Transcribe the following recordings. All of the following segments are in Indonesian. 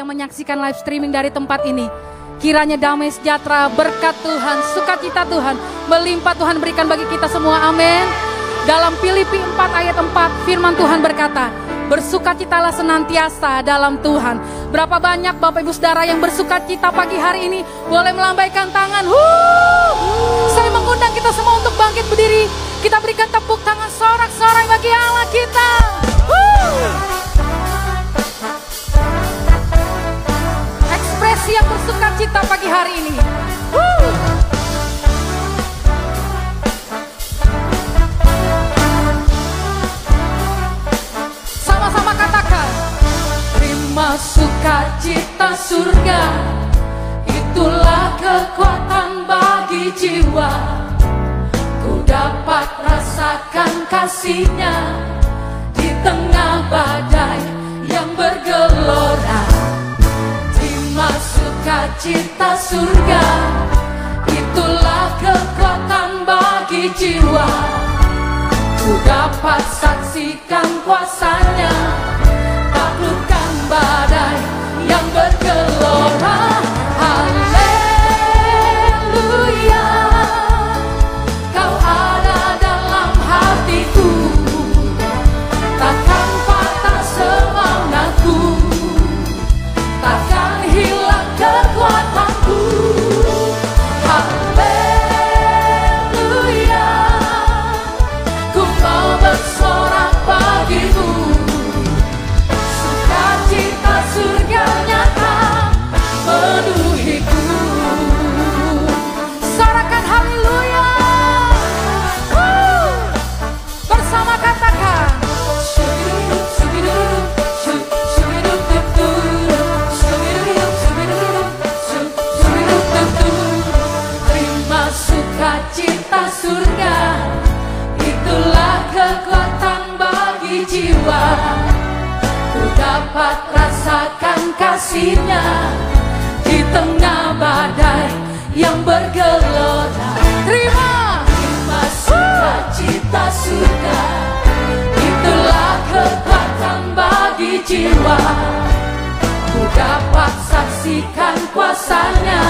yang menyaksikan live streaming dari tempat ini. Kiranya damai sejahtera, berkat Tuhan, sukacita Tuhan, melimpah Tuhan berikan bagi kita semua. Amin. Dalam Filipi 4 ayat 4 firman Tuhan berkata, bersukacitalah senantiasa dalam Tuhan. Berapa banyak Bapak Ibu Saudara yang bersukacita pagi hari ini boleh melambaikan tangan. Huh! Saya mengundang kita semua untuk bangkit berdiri. Kita berikan tepuk tangan sorak-sorai bagi Allah kita. Ekspresi yang bersuka cita pagi hari ini. Sama-sama katakan, terima sukacita surga, itulah kekuatan bagi jiwa. Ku dapat rasakan kasihnya di tengah badai yang bergelora cinta surga. Itulah kekuatan bagi jiwa. Ku dapat saksikan kuasanya. Taklukkan badai kasihnya di tengah badai yang bergelora. Terima, terima sukacita suka. Itulah kekuatan bagi jiwa. Ku dapat saksikan kuasanya,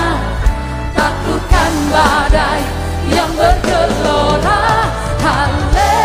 taklukkan badai yang bergelora. bertepuk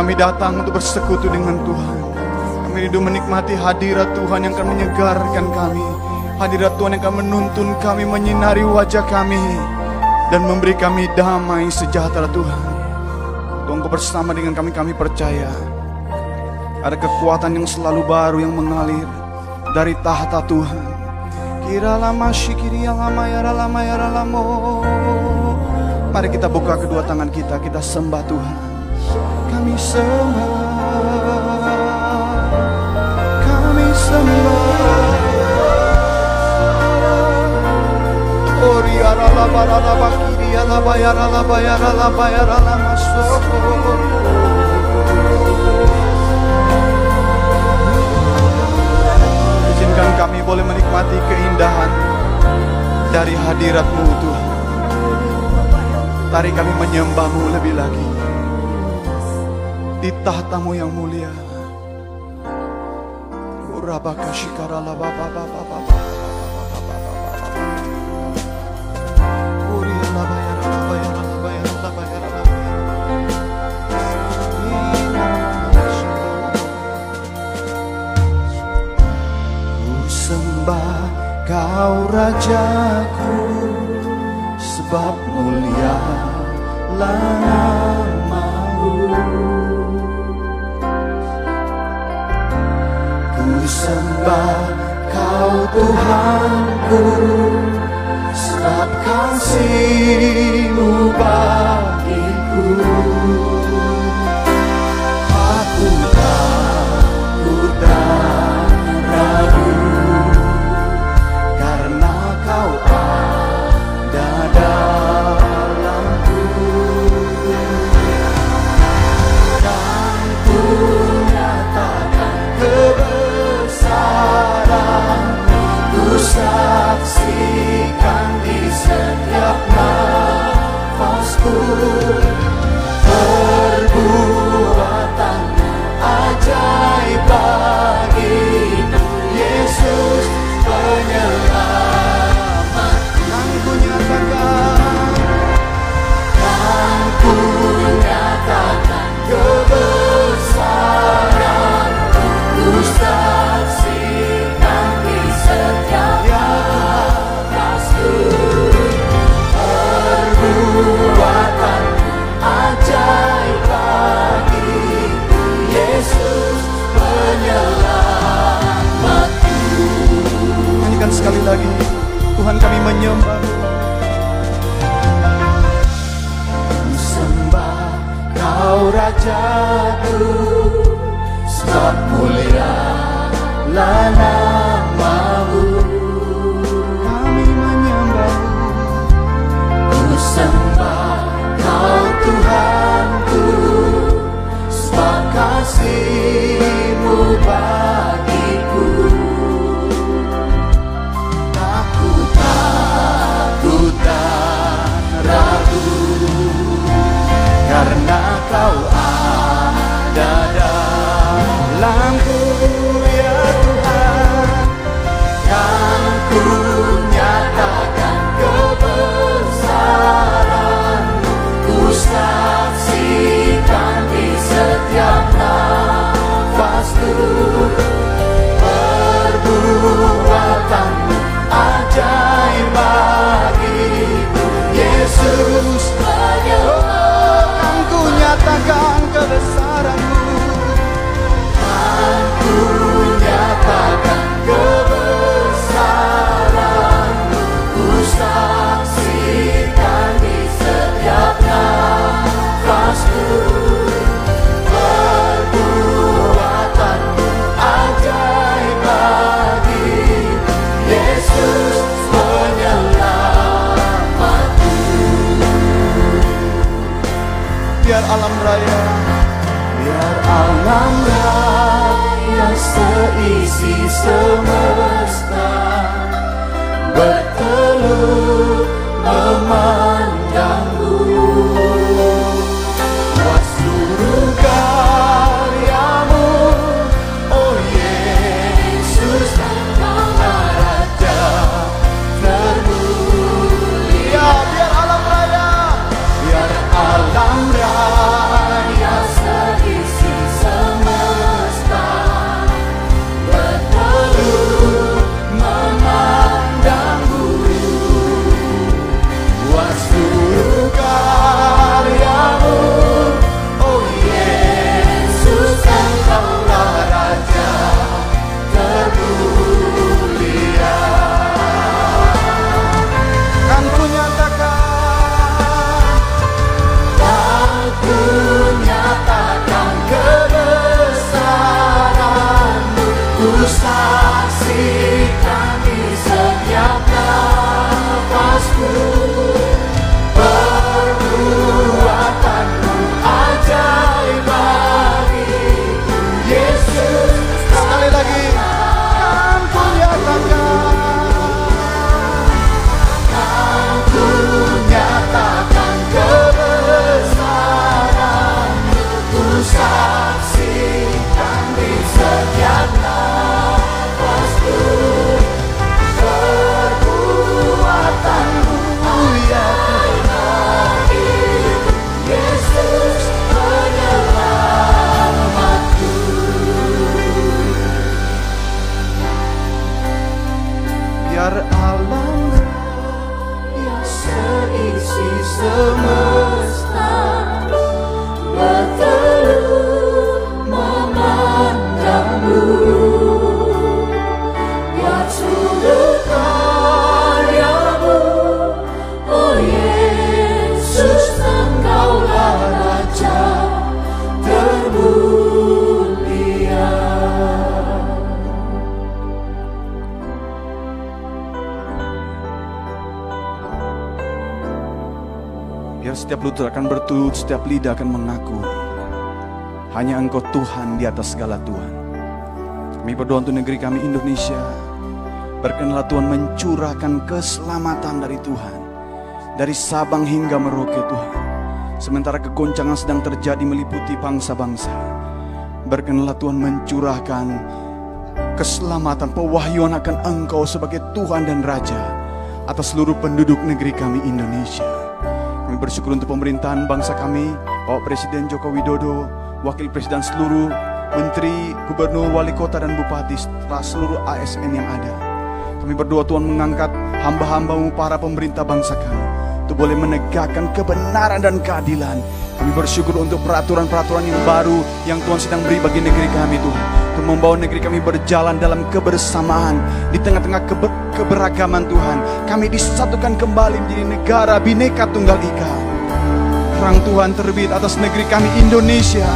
kami datang untuk bersekutu dengan Tuhan. Kami rindu menikmati hadirat Tuhan yang akan menyegarkan kami. Hadirat Tuhan yang akan menuntun kami, menyinari wajah kami. Dan memberi kami damai sejahtera Tuhan. Engkau bersama dengan kami, kami percaya. Ada kekuatan yang selalu baru yang mengalir dari tahta Tuhan. Kira lama syikiri yang lama ya lama ya lamo. Mari kita buka kedua tangan kita, kita sembah Tuhan. Kami sembah, kami sembah. Ori arala barala bakiri ala bayara la bayara la bayara la masoko. Izinkan kami boleh menikmati keindahan dari hadiratmu Tuhan. Tari kami menyembahmu lebih lagi di tahtamu yang mulia. Urabakashikarala baba baba baba. Kau rajaku sebab mulia lah sembah kau Tuhanku sebab kasihmu bagiku sekali lagi. Tuhan kami menyembah. Ku sembah kau rajaku sebab mulia namamu. Kami menyembah. Ku sembah kau Tuhanku sebab kasihmu bagiku kau ada. Dalamku ya Tuhan kan ku nyatakan kebesaran. Ku saksikan di setiap nafasku perbuatan ajaib bagiku Yesus akan kebesaran sees the moon. Setiap lutut akan bertut, setiap lidah akan mengaku Hanya engkau Tuhan di atas segala Tuhan. Kami berdoa untuk negeri kami Indonesia Berkenalah Tuhan mencurahkan keselamatan dari Tuhan. Dari Sabang hingga Merauke Tuhan. Sementara kegoncangan sedang terjadi meliputi bangsa-bangsa. Berkenalah Tuhan mencurahkan keselamatan pewahyuan akan engkau sebagai Tuhan dan Raja Atas seluruh penduduk negeri kami Indonesia bersyukur untuk pemerintahan bangsa kami, Bapak Presiden Joko Widodo, Wakil Presiden seluruh Menteri, Gubernur, Wali Kota dan Bupati serta seluruh ASN yang ada. Kami berdoa Tuhan mengangkat hamba-hambamu para pemerintah bangsa kami untuk boleh menegakkan kebenaran dan keadilan. Kami bersyukur untuk peraturan-peraturan yang baru yang Tuhan sedang beri bagi negeri kami Tuhan. Untuk membawa negeri kami berjalan dalam kebersamaan di tengah-tengah kebe- keberagaman Tuhan. Kami disatukan kembali menjadi negara bineka tunggal ika. Terang Tuhan terbit atas negeri kami Indonesia.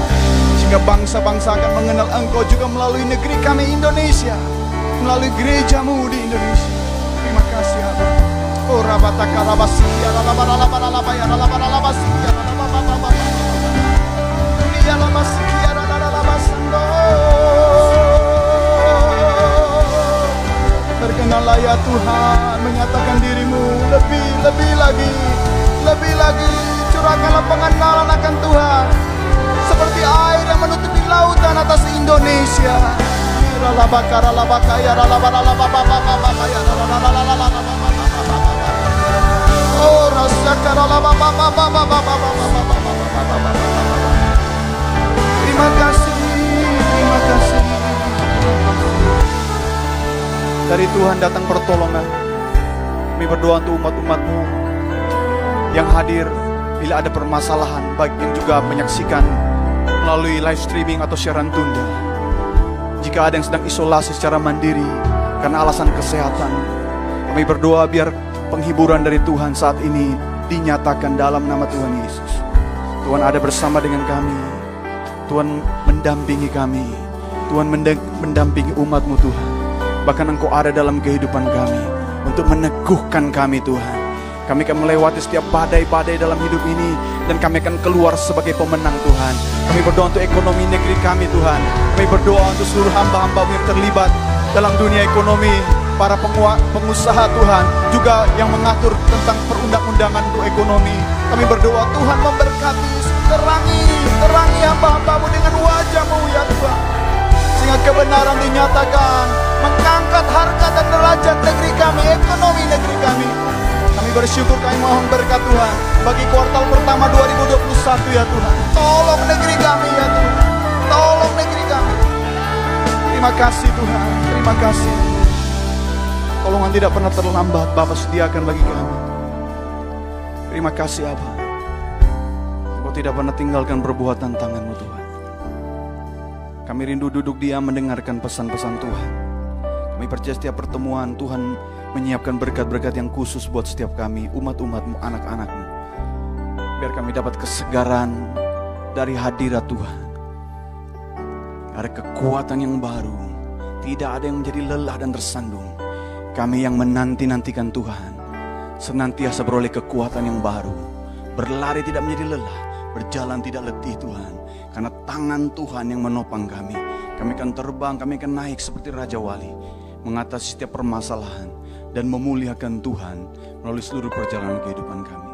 Sehingga bangsa-bangsa akan mengenal Engkau juga melalui negeri kami Indonesia. Melalui gerejamu di Indonesia. Terima kasih Allah. Oh rabataka rabasiya ralabaralabaralabaya ralabaralabasiya ralabababababa. Dunia berkenanlah ya Tuhan menyatakan dirimu lebih, lebih lagi, lebih lagi. Curahkanlah pengenalan akan Tuhan. Seperti air yang menutupi lautan atas Indonesia. Oh, Terima kasih. Dari Tuhan datang pertolongan. Kami berdoa untuk umat-umatmu yang hadir bila ada permasalahan, baik yang juga menyaksikan melalui live streaming atau siaran tunda. Jika ada yang sedang isolasi secara mandiri karena alasan kesehatan, kami berdoa biar penghiburan dari Tuhan saat ini dinyatakan dalam nama Tuhan Yesus. Tuhan ada bersama dengan kami. Tuhan mendampingi kami. Tuhan menda- mendampingi umatmu Tuhan. Bahkan Engkau ada dalam kehidupan kami untuk meneguhkan kami Tuhan. Kami akan melewati setiap badai-badai dalam hidup ini. Dan kami akan keluar sebagai pemenang Tuhan. Kami berdoa untuk ekonomi negeri kami Tuhan. Kami berdoa untuk seluruh hamba-hambamu yang terlibat dalam dunia ekonomi. Para pengusaha Tuhan. Juga yang mengatur tentang perundang-undangan ekonomi. Kami berdoa Tuhan memberkati. Terangi, terangi hamba-hambamu dengan wajahmu ya Tuhan. Sehingga kebenaran dinyatakan. Mengangkat harga dan derajat negeri kami. Ekonomi negeri kami. Kami bersyukur kami mohon berkat Tuhan bagi kuartal pertama 2021 ya Tuhan. Tolong negeri kami ya Tuhan. Tolong negeri kami. Terima kasih Tuhan. Terima kasih. Tolongan tidak pernah terlambat Bapak sediakan bagi kami. Terima kasih Abah. Engkau tidak pernah tinggalkan perbuatan tanganmu Tuhan. Kami rindu duduk diam mendengarkan pesan-pesan Tuhan. Kami percaya setiap pertemuan Tuhan menyiapkan berkat-berkat yang khusus buat setiap kami, umat-umatmu, anak-anakmu. Biar kami dapat kesegaran dari hadirat Tuhan. Ada kekuatan yang baru. Tidak ada yang menjadi lelah dan tersandung. Kami yang menanti-nantikan Tuhan. Senantiasa beroleh kekuatan yang baru. Berlari tidak menjadi lelah. Berjalan tidak letih Tuhan. Karena tangan Tuhan yang menopang kami. Kami akan terbang, kami akan naik seperti Raja Wali. Mengatasi setiap permasalahan. Dan memuliakan Tuhan melalui seluruh perjalanan kehidupan kami.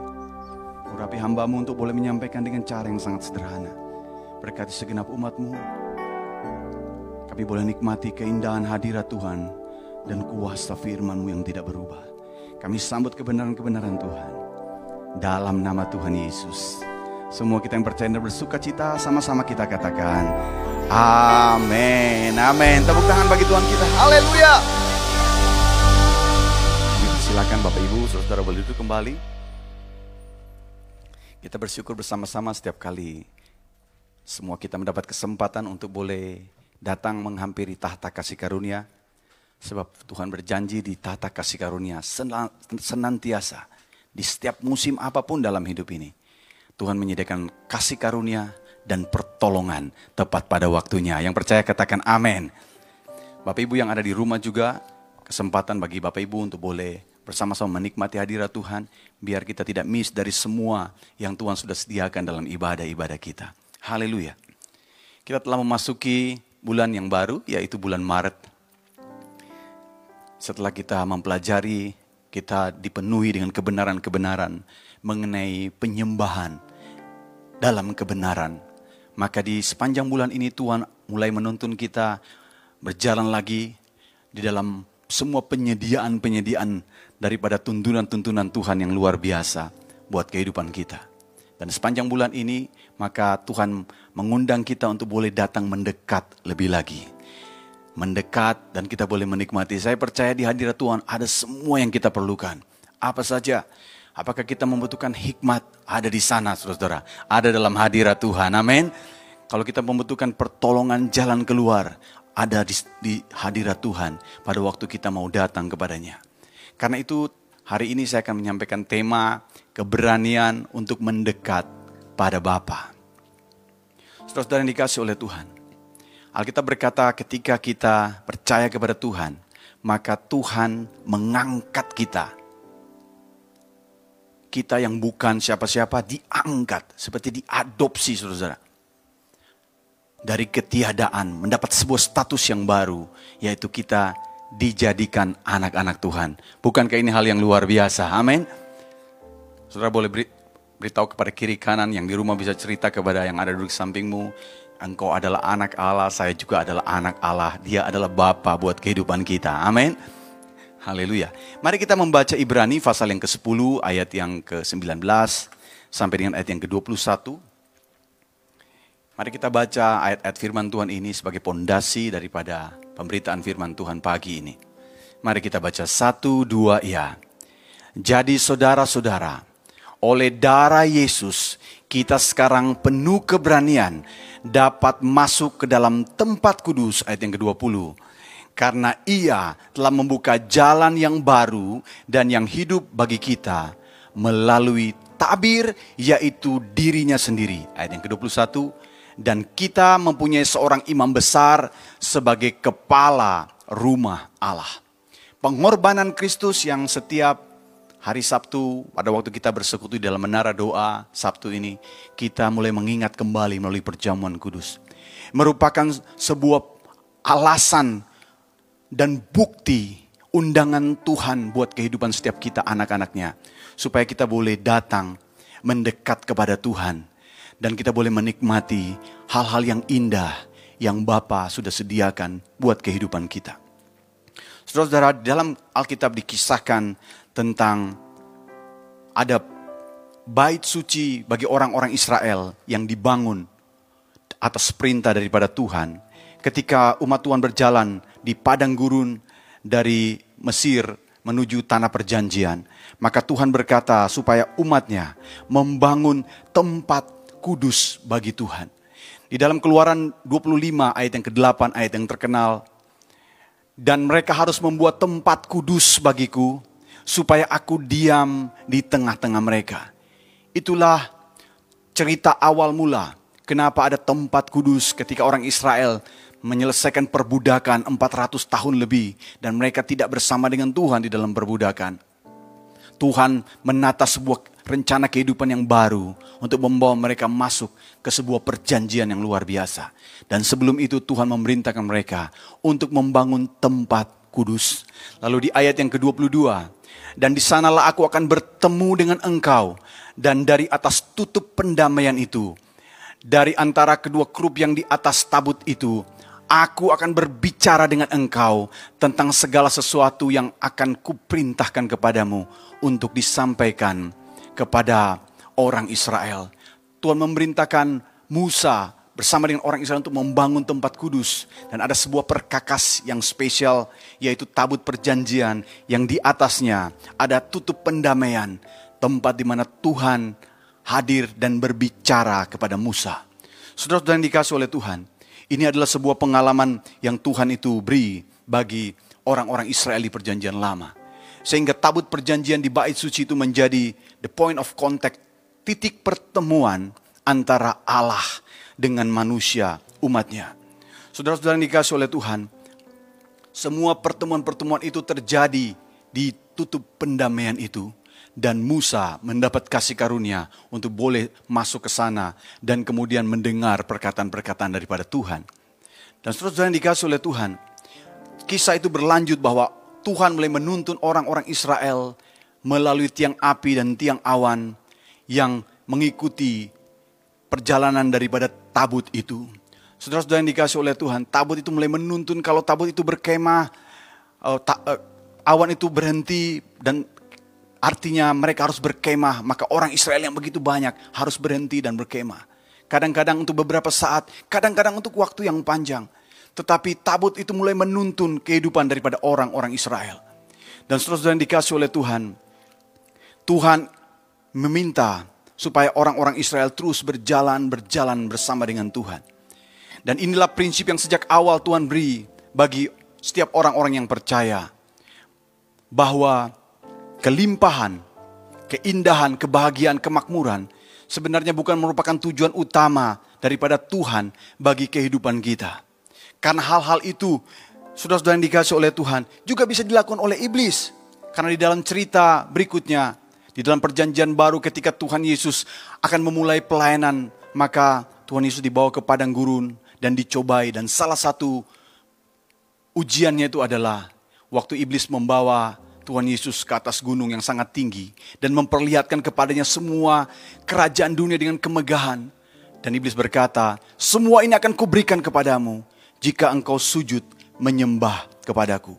Urapi hambamu untuk boleh menyampaikan dengan cara yang sangat sederhana. Berkati segenap umatmu. Kami boleh nikmati keindahan hadirat Tuhan dan kuasa firmanmu yang tidak berubah. Kami sambut kebenaran-kebenaran Tuhan. Dalam nama Tuhan Yesus. Semua kita yang percaya dan bersuka cita sama-sama kita katakan. Amin. Amin. Tepuk tangan bagi Tuhan kita. Haleluya. Silakan Bapak Ibu, Saudara boleh duduk kembali. Kita bersyukur bersama-sama setiap kali semua kita mendapat kesempatan untuk boleh datang menghampiri tahta kasih karunia. Sebab Tuhan berjanji di tahta kasih karunia sena- senantiasa di setiap musim apa pun dalam hidup ini. Tuhan menyediakan kasih karunia dan pertolongan tepat pada waktunya. Yang percaya katakan amin. Bapak Ibu yang ada di rumah juga, kesempatan bagi Bapak Ibu untuk boleh bersama-sama menikmati hadirat Tuhan, biar kita tidak miss dari semua yang Tuhan sudah sediakan dalam ibadah-ibadah kita. Haleluya. Kita telah memasuki bulan yang baru, yaitu bulan Maret. Setelah kita mempelajari, kita dipenuhi dengan kebenaran-kebenaran mengenai penyembahan dalam kebenaran. Maka di sepanjang bulan ini Tuhan mulai menuntun kita berjalan lagi di dalam semua penyediaan-penyediaan daripada tuntunan-tuntunan Tuhan yang luar biasa buat kehidupan kita. Dan sepanjang bulan ini maka Tuhan mengundang kita untuk boleh datang mendekat lebih lagi. Mendekat dan kita boleh menikmati. Saya percaya di hadirat Tuhan ada semua yang kita perlukan. Apa saja? Apakah kita membutuhkan hikmat? Ada di sana, saudara. Ada dalam hadirat Tuhan. Amin. Kalau kita membutuhkan pertolongan jalan keluar, ada di, di hadirat Tuhan pada waktu kita mau datang kepadanya. Karena itu hari ini saya akan menyampaikan tema keberanian untuk mendekat pada Bapa. Saudara-saudara yang dikasih oleh Tuhan. Alkitab berkata ketika kita percaya kepada Tuhan, maka Tuhan mengangkat kita kita yang bukan siapa-siapa diangkat seperti diadopsi saudara dari ketiadaan mendapat sebuah status yang baru yaitu kita dijadikan anak-anak Tuhan. Bukankah ini hal yang luar biasa? Amin. Saudara boleh beri, beritahu kepada kiri kanan yang di rumah bisa cerita kepada yang ada duduk sampingmu engkau adalah anak Allah saya juga adalah anak Allah. Dia adalah Bapa buat kehidupan kita. Amin Haleluya. Mari kita membaca Ibrani pasal yang ke-10 ayat yang ke-19 sampai dengan ayat yang ke-21. Mari kita baca ayat-ayat firman Tuhan ini sebagai pondasi daripada pemberitaan firman Tuhan pagi ini. Mari kita baca satu dua ya. Jadi saudara-saudara, oleh darah Yesus kita sekarang penuh keberanian dapat masuk ke dalam tempat kudus ayat yang ke-20 karena ia telah membuka jalan yang baru dan yang hidup bagi kita melalui tabir yaitu dirinya sendiri. Ayat yang ke-21, dan kita mempunyai seorang imam besar sebagai kepala rumah Allah. Pengorbanan Kristus yang setiap hari Sabtu, pada waktu kita bersekutu dalam menara doa Sabtu ini, kita mulai mengingat kembali melalui perjamuan kudus. Merupakan sebuah alasan dan bukti undangan Tuhan buat kehidupan setiap kita anak-anaknya. Supaya kita boleh datang mendekat kepada Tuhan. Dan kita boleh menikmati hal-hal yang indah yang Bapa sudah sediakan buat kehidupan kita. Saudara-saudara, dalam Alkitab dikisahkan tentang ada bait suci bagi orang-orang Israel yang dibangun atas perintah daripada Tuhan. Ketika umat Tuhan berjalan di padang gurun dari Mesir menuju tanah perjanjian, maka Tuhan berkata supaya umatnya membangun tempat kudus bagi Tuhan. Di dalam keluaran 25 ayat yang ke-8 ayat yang terkenal. Dan mereka harus membuat tempat kudus bagiku supaya aku diam di tengah-tengah mereka. Itulah cerita awal mula kenapa ada tempat kudus ketika orang Israel menyelesaikan perbudakan 400 tahun lebih dan mereka tidak bersama dengan Tuhan di dalam perbudakan. Tuhan menata sebuah rencana kehidupan yang baru untuk membawa mereka masuk ke sebuah perjanjian yang luar biasa. Dan sebelum itu Tuhan memerintahkan mereka untuk membangun tempat kudus. Lalu di ayat yang ke-22, dan di sanalah aku akan bertemu dengan engkau. Dan dari atas tutup pendamaian itu, dari antara kedua krup yang di atas tabut itu, aku akan berbicara dengan engkau tentang segala sesuatu yang akan kuperintahkan kepadamu untuk disampaikan kepada orang Israel. Tuhan memerintahkan Musa bersama dengan orang Israel untuk membangun tempat kudus dan ada sebuah perkakas yang spesial yaitu tabut perjanjian yang di atasnya ada tutup pendamaian tempat di mana Tuhan hadir dan berbicara kepada Musa. Saudara-saudara yang dikasih oleh Tuhan, ini adalah sebuah pengalaman yang Tuhan itu beri bagi orang-orang Israel di perjanjian lama. Sehingga tabut perjanjian di bait suci itu menjadi the point of contact, titik pertemuan antara Allah dengan manusia umatnya. Saudara-saudara yang dikasih oleh Tuhan, semua pertemuan-pertemuan itu terjadi di tutup pendamaian itu. Dan Musa mendapat kasih karunia untuk boleh masuk ke sana dan kemudian mendengar perkataan-perkataan daripada Tuhan. Dan saudara-saudara yang dikasih oleh Tuhan, kisah itu berlanjut bahwa Tuhan mulai menuntun orang-orang Israel melalui tiang api dan tiang awan yang mengikuti perjalanan daripada tabut itu. Saudara-saudara yang dikasih oleh Tuhan, tabut itu mulai menuntun kalau tabut itu berkemah, ta, uh, awan itu berhenti dan artinya mereka harus berkemah, maka orang Israel yang begitu banyak harus berhenti dan berkemah. Kadang-kadang untuk beberapa saat, kadang-kadang untuk waktu yang panjang. Tetapi tabut itu mulai menuntun kehidupan daripada orang-orang Israel. Dan saudara-saudara yang dikasih oleh Tuhan, Tuhan meminta supaya orang-orang Israel terus berjalan berjalan bersama dengan Tuhan. Dan inilah prinsip yang sejak awal Tuhan beri bagi setiap orang-orang yang percaya bahwa kelimpahan, keindahan, kebahagiaan, kemakmuran sebenarnya bukan merupakan tujuan utama daripada Tuhan bagi kehidupan kita. Karena hal-hal itu sudah-sudah yang dikasih oleh Tuhan juga bisa dilakukan oleh iblis. Karena di dalam cerita berikutnya di dalam perjanjian baru ketika Tuhan Yesus akan memulai pelayanan, maka Tuhan Yesus dibawa ke padang gurun dan dicobai. Dan salah satu ujiannya itu adalah waktu iblis membawa Tuhan Yesus ke atas gunung yang sangat tinggi dan memperlihatkan kepadanya semua kerajaan dunia dengan kemegahan. Dan iblis berkata, semua ini akan kuberikan kepadamu jika engkau sujud menyembah kepadaku.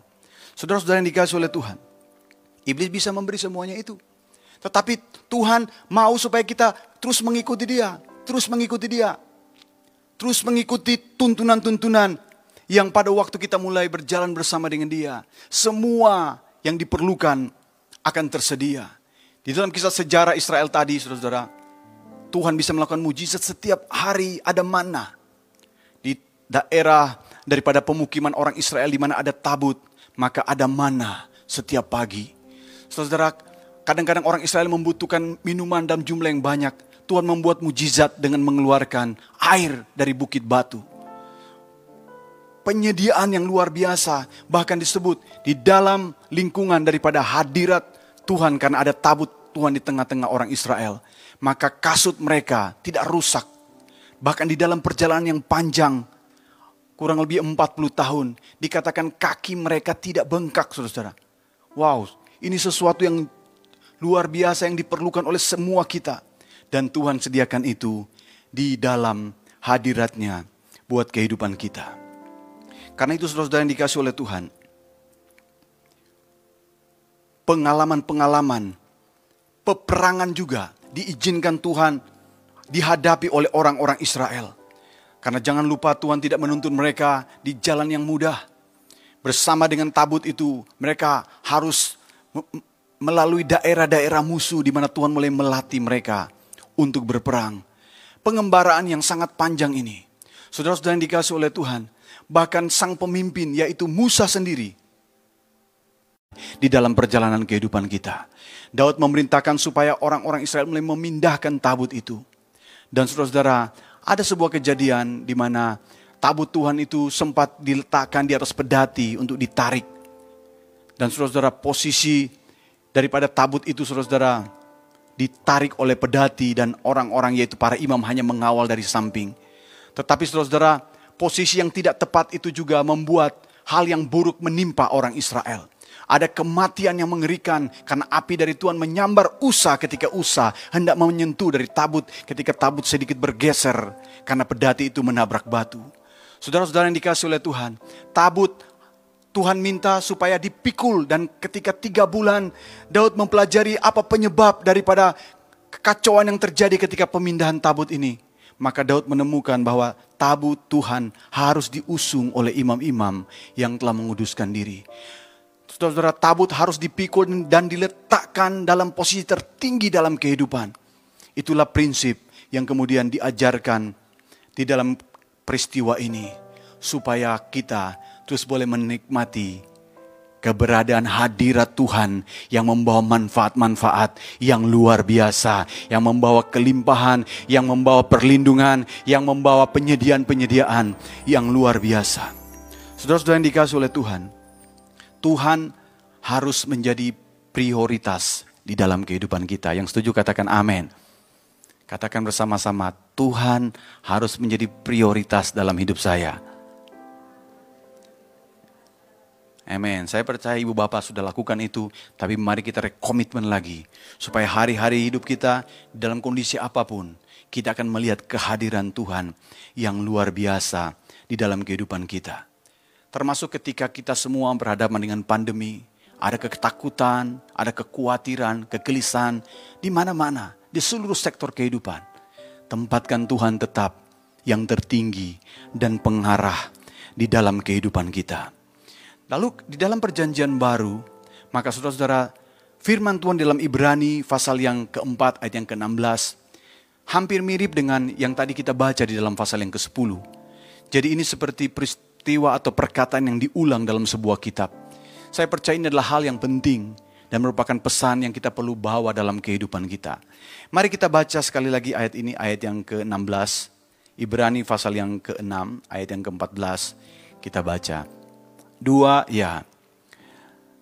Saudara-saudara yang dikasih oleh Tuhan, iblis bisa memberi semuanya itu. Tetapi Tuhan mau supaya kita terus mengikuti dia. Terus mengikuti dia. Terus mengikuti tuntunan-tuntunan yang pada waktu kita mulai berjalan bersama dengan dia. Semua yang diperlukan akan tersedia. Di dalam kisah sejarah Israel tadi, saudara-saudara, Tuhan bisa melakukan mujizat setiap hari ada mana. Di daerah daripada pemukiman orang Israel di mana ada tabut, maka ada mana setiap pagi. Saudara, Kadang-kadang orang Israel membutuhkan minuman dalam jumlah yang banyak. Tuhan membuat mujizat dengan mengeluarkan air dari bukit batu. Penyediaan yang luar biasa bahkan disebut di dalam lingkungan daripada hadirat Tuhan karena ada tabut Tuhan di tengah-tengah orang Israel. Maka kasut mereka tidak rusak. Bahkan di dalam perjalanan yang panjang, kurang lebih 40 tahun, dikatakan kaki mereka tidak bengkak, saudara-saudara. Wow, ini sesuatu yang luar biasa yang diperlukan oleh semua kita. Dan Tuhan sediakan itu di dalam hadiratnya buat kehidupan kita. Karena itu saudara-saudara yang dikasih oleh Tuhan, pengalaman-pengalaman, peperangan juga diizinkan Tuhan dihadapi oleh orang-orang Israel. Karena jangan lupa Tuhan tidak menuntun mereka di jalan yang mudah. Bersama dengan tabut itu mereka harus melalui daerah-daerah musuh di mana Tuhan mulai melatih mereka untuk berperang. Pengembaraan yang sangat panjang ini. Saudara-saudara yang dikasih oleh Tuhan, bahkan sang pemimpin yaitu Musa sendiri di dalam perjalanan kehidupan kita. Daud memerintahkan supaya orang-orang Israel mulai memindahkan tabut itu. Dan saudara-saudara, ada sebuah kejadian di mana tabut Tuhan itu sempat diletakkan di atas pedati untuk ditarik. Dan saudara-saudara, posisi daripada tabut itu saudara-saudara ditarik oleh pedati dan orang-orang yaitu para imam hanya mengawal dari samping. Tetapi saudara-saudara, posisi yang tidak tepat itu juga membuat hal yang buruk menimpa orang Israel. Ada kematian yang mengerikan karena api dari Tuhan menyambar Usa ketika Usa hendak menyentuh dari tabut ketika tabut sedikit bergeser karena pedati itu menabrak batu. Saudara-saudara yang dikasih oleh Tuhan, tabut Tuhan minta supaya dipikul dan ketika tiga bulan Daud mempelajari apa penyebab daripada kekacauan yang terjadi ketika pemindahan tabut ini. Maka Daud menemukan bahwa tabut Tuhan harus diusung oleh imam-imam yang telah menguduskan diri. Saudara-saudara, tabut harus dipikul dan diletakkan dalam posisi tertinggi dalam kehidupan. Itulah prinsip yang kemudian diajarkan di dalam peristiwa ini. Supaya kita terus boleh menikmati keberadaan hadirat Tuhan yang membawa manfaat-manfaat yang luar biasa, yang membawa kelimpahan, yang membawa perlindungan, yang membawa penyediaan-penyediaan yang luar biasa. Saudara-saudara yang dikasih oleh Tuhan, Tuhan harus menjadi prioritas di dalam kehidupan kita. Yang setuju katakan amin. Katakan bersama-sama, Tuhan harus menjadi prioritas dalam hidup saya. Amin. Saya percaya ibu bapak sudah lakukan itu, tapi mari kita rekomitmen lagi. Supaya hari-hari hidup kita dalam kondisi apa pun, kita akan melihat kehadiran Tuhan yang luar biasa di dalam kehidupan kita. Termasuk ketika kita semua berhadapan dengan pandemi, ada ketakutan, ada kekhawatiran, kegelisahan di mana-mana, di seluruh sektor kehidupan. Tempatkan Tuhan tetap yang tertinggi dan pengarah di dalam kehidupan kita. Lalu di dalam perjanjian baru, maka saudara-saudara, firman Tuhan dalam Ibrani pasal yang keempat ayat yang ke-16, hampir mirip dengan yang tadi kita baca di dalam pasal yang ke-10. Jadi ini seperti peristiwa atau perkataan yang diulang dalam sebuah kitab. Saya percaya ini adalah hal yang penting dan merupakan pesan yang kita perlu bawa dalam kehidupan kita. Mari kita baca sekali lagi ayat ini, ayat yang ke-16. Ibrani pasal yang ke-6, ayat yang ke-14. Kita baca. Dua, ya.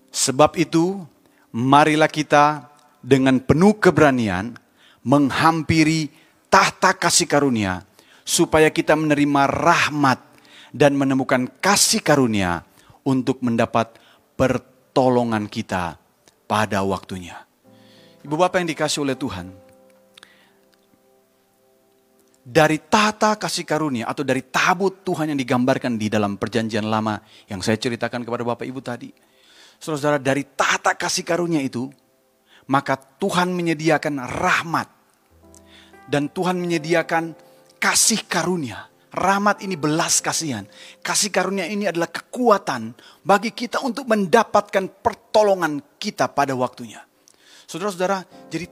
Sebab itu, marilah kita dengan penuh keberanian menghampiri tahta kasih karunia supaya kita menerima rahmat dan menemukan kasih karunia untuk mendapat pertolongan kita pada waktunya. Ibu bapak yang dikasih oleh Tuhan, dari tata kasih karunia atau dari tabut Tuhan yang digambarkan di dalam perjanjian lama yang saya ceritakan kepada bapak ibu tadi. Saudara-saudara dari tata kasih karunia itu, maka Tuhan menyediakan rahmat. Dan Tuhan menyediakan kasih karunia Rahmat ini belas kasihan. Kasih karunia ini adalah kekuatan bagi kita untuk mendapatkan pertolongan kita pada waktunya. Saudara-saudara, jadi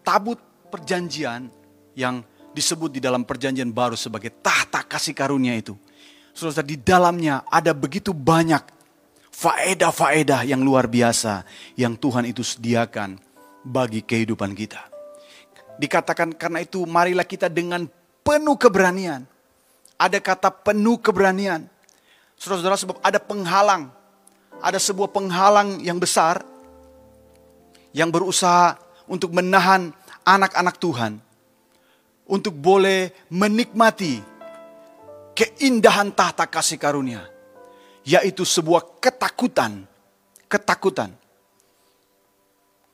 tabut perjanjian yang disebut di dalam perjanjian baru sebagai tahta kasih karunia itu. Saudara, di dalamnya ada begitu banyak faedah-faedah yang luar biasa yang Tuhan itu sediakan bagi kehidupan kita. Dikatakan karena itu marilah kita dengan penuh keberanian ada kata penuh keberanian. Saudara-saudara sebab ada penghalang. Ada sebuah penghalang yang besar yang berusaha untuk menahan anak-anak Tuhan untuk boleh menikmati keindahan tahta kasih karunia, yaitu sebuah ketakutan, ketakutan.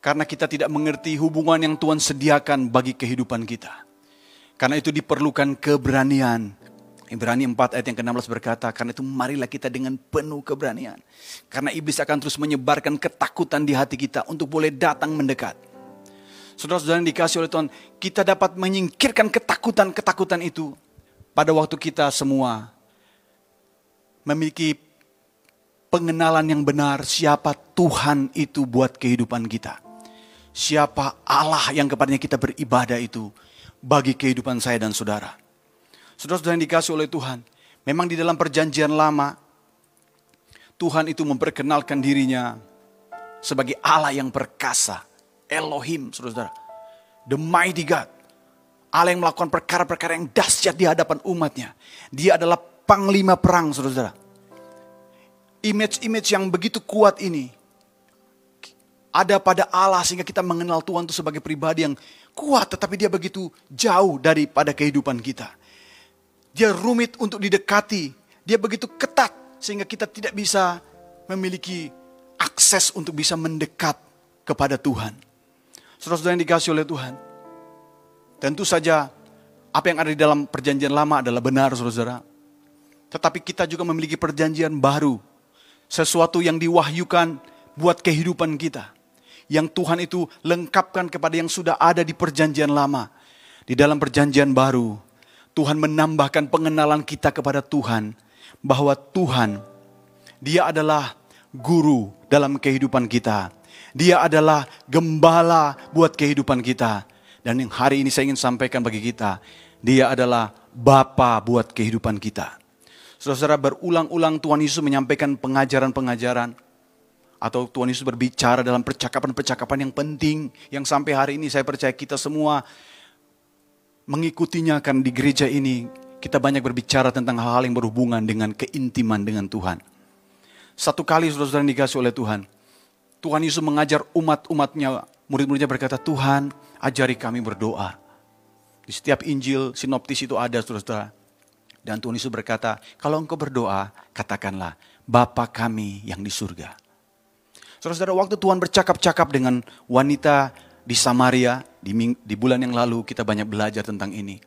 Karena kita tidak mengerti hubungan yang Tuhan sediakan bagi kehidupan kita. Karena itu diperlukan keberanian. Ibrani 4 ayat yang ke-16 berkata, karena itu marilah kita dengan penuh keberanian. Karena iblis akan terus menyebarkan ketakutan di hati kita untuk boleh datang mendekat. Saudara-saudara yang dikasih oleh Tuhan, kita dapat menyingkirkan ketakutan-ketakutan itu pada waktu kita semua memiliki pengenalan yang benar siapa Tuhan itu buat kehidupan kita. Siapa Allah yang kepadanya kita beribadah itu bagi kehidupan saya dan saudara. Saudara-saudara yang dikasih oleh Tuhan, memang di dalam perjanjian lama, Tuhan itu memperkenalkan dirinya sebagai Allah yang perkasa, Elohim, saudara-saudara. The mighty God. Allah yang melakukan perkara-perkara yang dahsyat di hadapan umatnya. Dia adalah panglima perang, saudara-saudara. Image-image yang begitu kuat ini ada pada Allah sehingga kita mengenal Tuhan itu sebagai pribadi yang kuat tetapi dia begitu jauh daripada kehidupan kita. Dia rumit untuk didekati, dia begitu ketat sehingga kita tidak bisa memiliki akses untuk bisa mendekat kepada Tuhan. Saudara-saudara yang dikasih oleh Tuhan. Tentu saja apa yang ada di dalam perjanjian lama adalah benar saudara-saudara. Tetapi kita juga memiliki perjanjian baru. Sesuatu yang diwahyukan buat kehidupan kita yang Tuhan itu lengkapkan kepada yang sudah ada di perjanjian lama. Di dalam perjanjian baru, Tuhan menambahkan pengenalan kita kepada Tuhan bahwa Tuhan dia adalah guru dalam kehidupan kita. Dia adalah gembala buat kehidupan kita. Dan yang hari ini saya ingin sampaikan bagi kita, dia adalah Bapa buat kehidupan kita. Saudara-saudara berulang-ulang Tuhan Yesus menyampaikan pengajaran-pengajaran atau Tuhan Yesus berbicara dalam percakapan-percakapan yang penting yang sampai hari ini saya percaya kita semua mengikutinya kan di gereja ini kita banyak berbicara tentang hal-hal yang berhubungan dengan keintiman dengan Tuhan. Satu kali saudara-saudara dikasih oleh Tuhan, Tuhan Yesus mengajar umat-umatnya, murid-muridnya berkata, Tuhan ajari kami berdoa. Di setiap Injil sinoptis itu ada saudara-saudara. Dan Tuhan Yesus berkata, kalau engkau berdoa, katakanlah, Bapa kami yang di surga. Saudara-saudara, waktu Tuhan bercakap-cakap dengan wanita di Samaria, di, di bulan yang lalu kita banyak belajar tentang ini.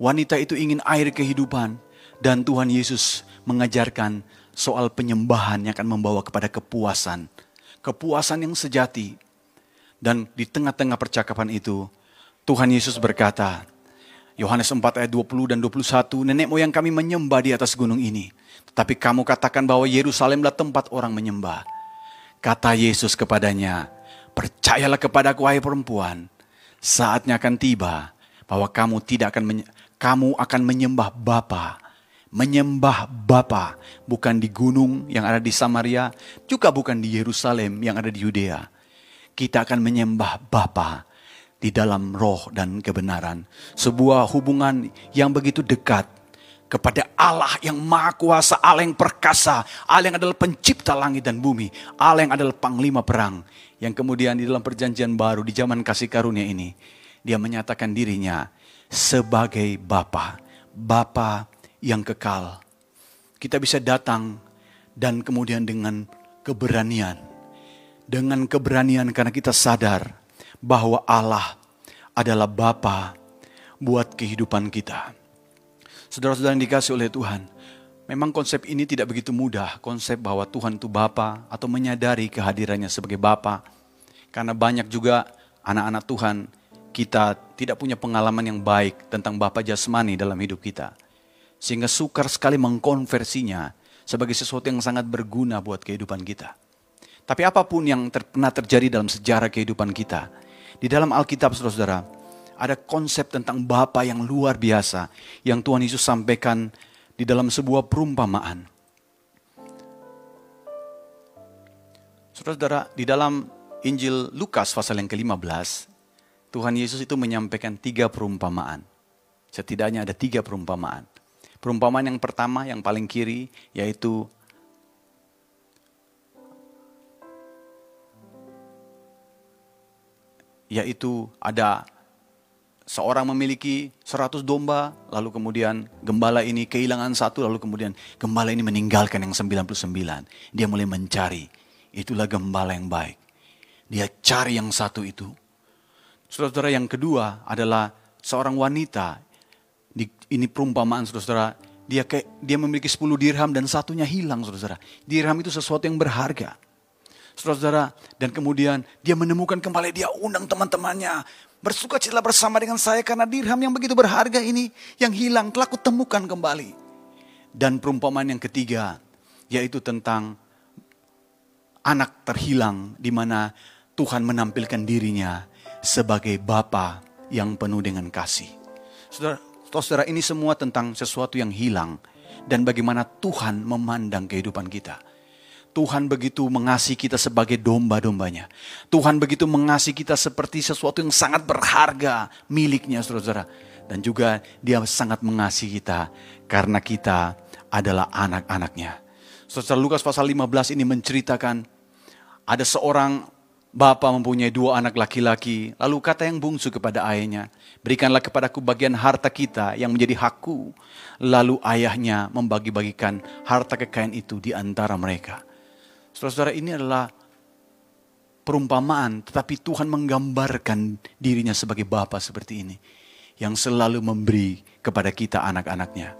Wanita itu ingin air kehidupan, dan Tuhan Yesus mengajarkan soal penyembahan yang akan membawa kepada kepuasan. Kepuasan yang sejati. Dan di tengah-tengah percakapan itu, Tuhan Yesus berkata, Yohanes 4 ayat 20 dan 21, nenek moyang kami menyembah di atas gunung ini. Tetapi kamu katakan bahwa Yerusalemlah tempat orang menyembah. Kata Yesus kepadanya, percayalah kepadaku wahai perempuan, saatnya akan tiba bahwa kamu tidak akan kamu akan menyembah Bapa, menyembah Bapa bukan di gunung yang ada di Samaria, juga bukan di Yerusalem yang ada di Yudea. Kita akan menyembah Bapa di dalam roh dan kebenaran. Sebuah hubungan yang begitu dekat kepada Allah yang maha kuasa, Allah yang perkasa, Allah yang adalah pencipta langit dan bumi, Allah yang adalah panglima perang. Yang kemudian di dalam perjanjian baru di zaman kasih karunia ini, dia menyatakan dirinya sebagai Bapa, Bapa yang kekal. Kita bisa datang dan kemudian dengan keberanian, dengan keberanian karena kita sadar bahwa Allah adalah Bapa buat kehidupan kita. Saudara-saudara yang dikasih oleh Tuhan, memang konsep ini tidak begitu mudah, konsep bahwa Tuhan itu Bapa atau menyadari kehadirannya sebagai Bapa. Karena banyak juga anak-anak Tuhan kita tidak punya pengalaman yang baik tentang Bapa jasmani dalam hidup kita. Sehingga sukar sekali mengkonversinya sebagai sesuatu yang sangat berguna buat kehidupan kita. Tapi apa pun yang ter pernah terjadi dalam sejarah kehidupan kita, di dalam Alkitab saudara-saudara, ada konsep tentang Bapa yang luar biasa yang Tuhan Yesus sampaikan di dalam sebuah perumpamaan. Saudara-saudara, di dalam Injil Lukas pasal yang ke-15, Tuhan Yesus itu menyampaikan tiga perumpamaan. Setidaknya ada tiga perumpamaan. Perumpamaan yang pertama, yang paling kiri, yaitu yaitu ada seorang memiliki 100 domba, lalu kemudian gembala ini kehilangan satu, lalu kemudian gembala ini meninggalkan yang 99. Dia mulai mencari. Itulah gembala yang baik. Dia cari yang satu itu. Saudara-saudara yang kedua adalah seorang wanita. Ini perumpamaan saudara-saudara. Dia kayak dia memiliki 10 dirham dan satunya hilang saudara-saudara. Dirham itu sesuatu yang berharga. Saudara-saudara, dan kemudian dia menemukan kembali, dia undang teman-temannya. Bersuka cita bersama dengan saya karena dirham yang begitu berharga ini yang hilang telah kutemukan kembali. Dan perumpamaan yang ketiga, yaitu tentang anak terhilang di mana Tuhan menampilkan dirinya sebagai Bapa yang penuh dengan kasih. Saudara, saudara ini semua tentang sesuatu yang hilang dan bagaimana Tuhan memandang kehidupan kita. Tuhan begitu mengasihi kita sebagai domba-dombanya. Tuhan begitu mengasihi kita seperti sesuatu yang sangat berharga miliknya saudara-saudara. Dan juga dia sangat mengasihi kita karena kita adalah anak-anaknya. Saudara Lukas pasal 15 ini menceritakan ada seorang Bapa mempunyai dua anak laki-laki, lalu kata yang bungsu kepada ayahnya, berikanlah kepadaku bagian harta kita yang menjadi hakku. Lalu ayahnya membagi-bagikan harta kekayaan itu di antara mereka. Saudara-saudara ini adalah perumpamaan, tetapi Tuhan menggambarkan dirinya sebagai Bapa seperti ini. Yang selalu memberi kepada kita anak-anaknya.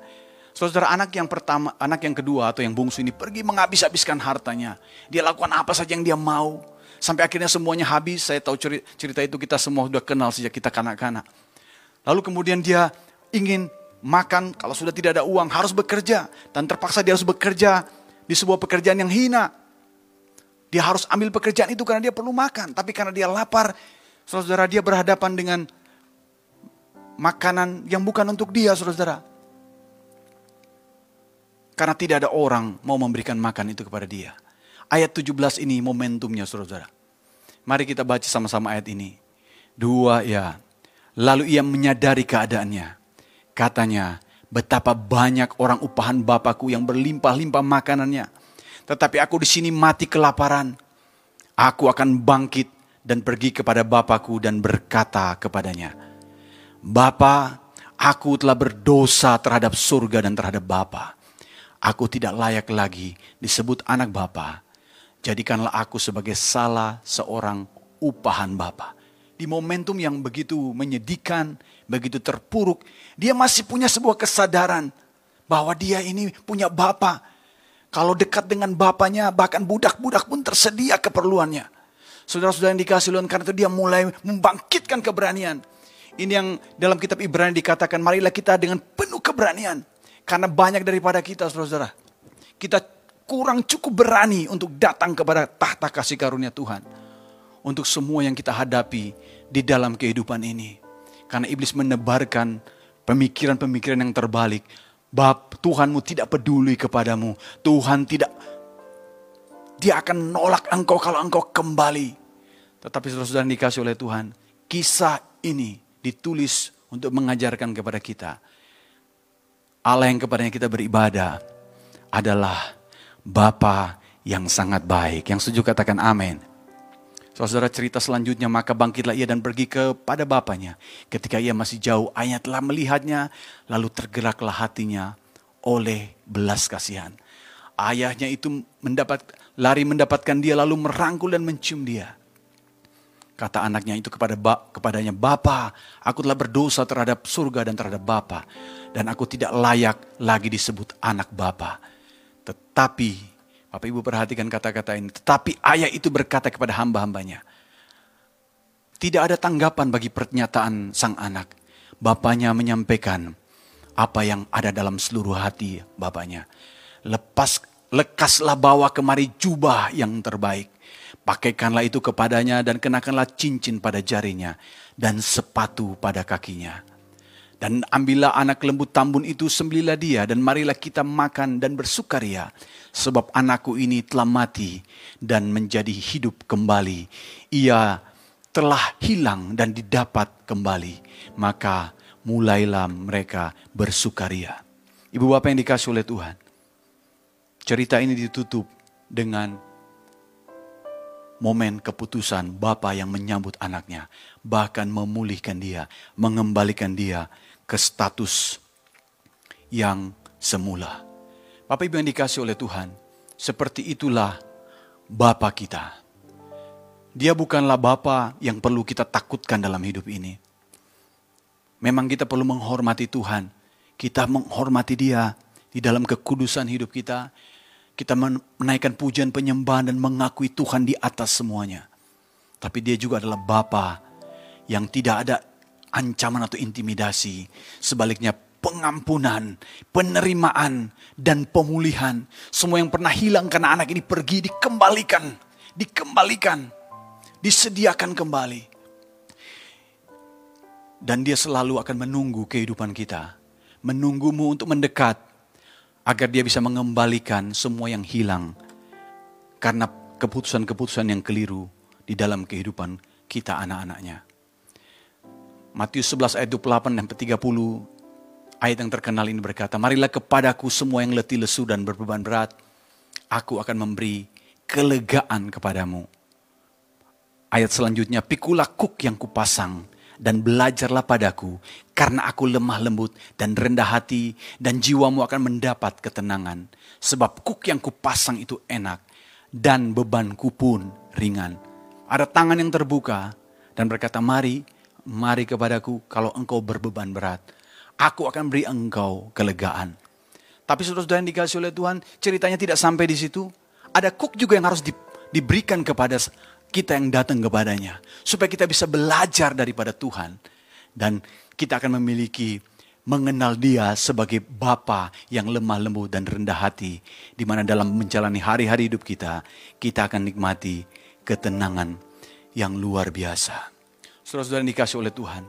Saudara anak yang pertama, anak yang kedua atau yang bungsu ini pergi menghabis-habiskan hartanya. Dia lakukan apa saja yang dia mau. Sampai akhirnya semuanya habis. Saya tahu ceri- cerita itu kita semua sudah kenal sejak kita kanak-kanak. Lalu kemudian dia ingin makan, kalau sudah tidak ada uang harus bekerja. Dan terpaksa dia harus bekerja di sebuah pekerjaan yang hina. Dia harus ambil pekerjaan itu karena dia perlu makan. Tapi karena dia lapar, saudara dia berhadapan dengan makanan yang bukan untuk dia, saudara. Karena tidak ada orang mau memberikan makan itu kepada dia. Ayat 17 ini momentumnya saudara. Mari kita baca sama-sama ayat ini. Dua ya. Lalu ia menyadari keadaannya. Katanya, betapa banyak orang upahan Bapakku yang berlimpah-limpah makanannya. Tetapi aku di sini mati kelaparan. Aku akan bangkit dan pergi kepada Bapakku dan berkata kepadanya, Bapa, aku telah berdosa terhadap surga dan terhadap Bapa. Aku tidak layak lagi disebut anak Bapa. Jadikanlah aku sebagai salah seorang upahan Bapa. Di momentum yang begitu menyedihkan, begitu terpuruk, dia masih punya sebuah kesadaran bahwa dia ini punya Bapa. Kalau dekat dengan Bapaknya, bahkan budak-budak pun tersedia keperluannya. Saudara-saudara yang dikasih Tuhan, karena itu dia mulai membangkitkan keberanian. Ini yang dalam kitab Ibrani dikatakan, marilah kita dengan penuh keberanian. Karena banyak daripada kita, saudara-saudara. Kita kurang cukup berani untuk datang kepada tahta kasih karunia Tuhan. Untuk semua yang kita hadapi di dalam kehidupan ini. Karena iblis menebarkan pemikiran-pemikiran yang terbalik. Bab Tuhanmu tidak peduli kepadamu. Tuhan tidak dia akan nolak engkau kalau engkau kembali. Tetapi saudara-saudara dikasih oleh Tuhan, kisah ini ditulis untuk mengajarkan kepada kita. Allah yang kepadanya kita beribadah adalah Bapa yang sangat baik. Yang setuju katakan amin. Saudara cerita selanjutnya maka bangkitlah ia dan pergi kepada bapaknya. Ketika ia masih jauh ayahnya telah melihatnya lalu tergeraklah hatinya oleh belas kasihan. Ayahnya itu mendapat lari mendapatkan dia lalu merangkul dan mencium dia. Kata anaknya itu kepada ba, kepadanya, Bapa, aku telah berdosa terhadap surga dan terhadap Bapa. Dan aku tidak layak lagi disebut anak Bapa. Tetapi, Bapak Ibu perhatikan kata-kata ini. Tetapi ayah itu berkata kepada hamba-hambanya. Tidak ada tanggapan bagi pernyataan sang anak. Bapaknya menyampaikan apa yang ada dalam seluruh hati bapaknya. Lepas, lekaslah bawa kemari jubah yang terbaik. Pakaikanlah itu kepadanya dan kenakanlah cincin pada jarinya dan sepatu pada kakinya. Dan ambillah anak lembu tambun itu sembelilah dia dan marilah kita makan dan bersukaria. Sebab anakku ini telah mati dan menjadi hidup kembali. Ia telah hilang dan didapat kembali. Maka mulailah mereka bersukaria. Ibu bapak yang dikasih oleh Tuhan. Cerita ini ditutup dengan momen keputusan Bapa yang menyambut anaknya, bahkan memulihkan dia, mengembalikan dia ke status yang semula. Bapak Ibu yang dikasih oleh Tuhan, seperti itulah Bapa kita. Dia bukanlah Bapa yang perlu kita takutkan dalam hidup ini. Memang kita perlu menghormati Tuhan. Kita menghormati Dia di dalam kekudusan hidup kita. Kita menaikkan pujian penyembahan dan mengakui Tuhan di atas semuanya. Tapi Dia juga adalah Bapa yang tidak ada ancaman atau intimidasi. Sebaliknya pengampunan, penerimaan, dan pemulihan. Semua yang pernah hilang karena anak ini pergi dikembalikan. Dikembalikan. Disediakan kembali. Dan dia selalu akan menunggu kehidupan kita. Menunggumu untuk mendekat. Agar dia bisa mengembalikan semua yang hilang. Karena keputusan-keputusan yang keliru di dalam kehidupan kita anak-anaknya. Matius 11 ayat 28 dan 30 ayat yang terkenal ini berkata, Marilah kepadaku semua yang letih lesu dan berbeban berat, aku akan memberi kelegaan kepadamu. Ayat selanjutnya, pikulah kuk yang kupasang dan belajarlah padaku, karena aku lemah lembut dan rendah hati, dan jiwamu akan mendapat ketenangan. Sebab kuk yang kupasang itu enak, dan bebanku pun ringan. Ada tangan yang terbuka, dan berkata, mari, mari kepadaku kalau engkau berbeban berat. Aku akan beri engkau kelegaan. Tapi saudara-saudara yang dikasih oleh Tuhan, ceritanya tidak sampai di situ. Ada kuk juga yang harus di, diberikan kepada kita yang datang kepadanya. Supaya kita bisa belajar daripada Tuhan. Dan kita akan memiliki mengenal dia sebagai Bapa yang lemah lembut dan rendah hati. Di mana dalam menjalani hari-hari hidup kita, kita akan nikmati ketenangan yang luar biasa. Saudara-saudara yang dikasih oleh Tuhan.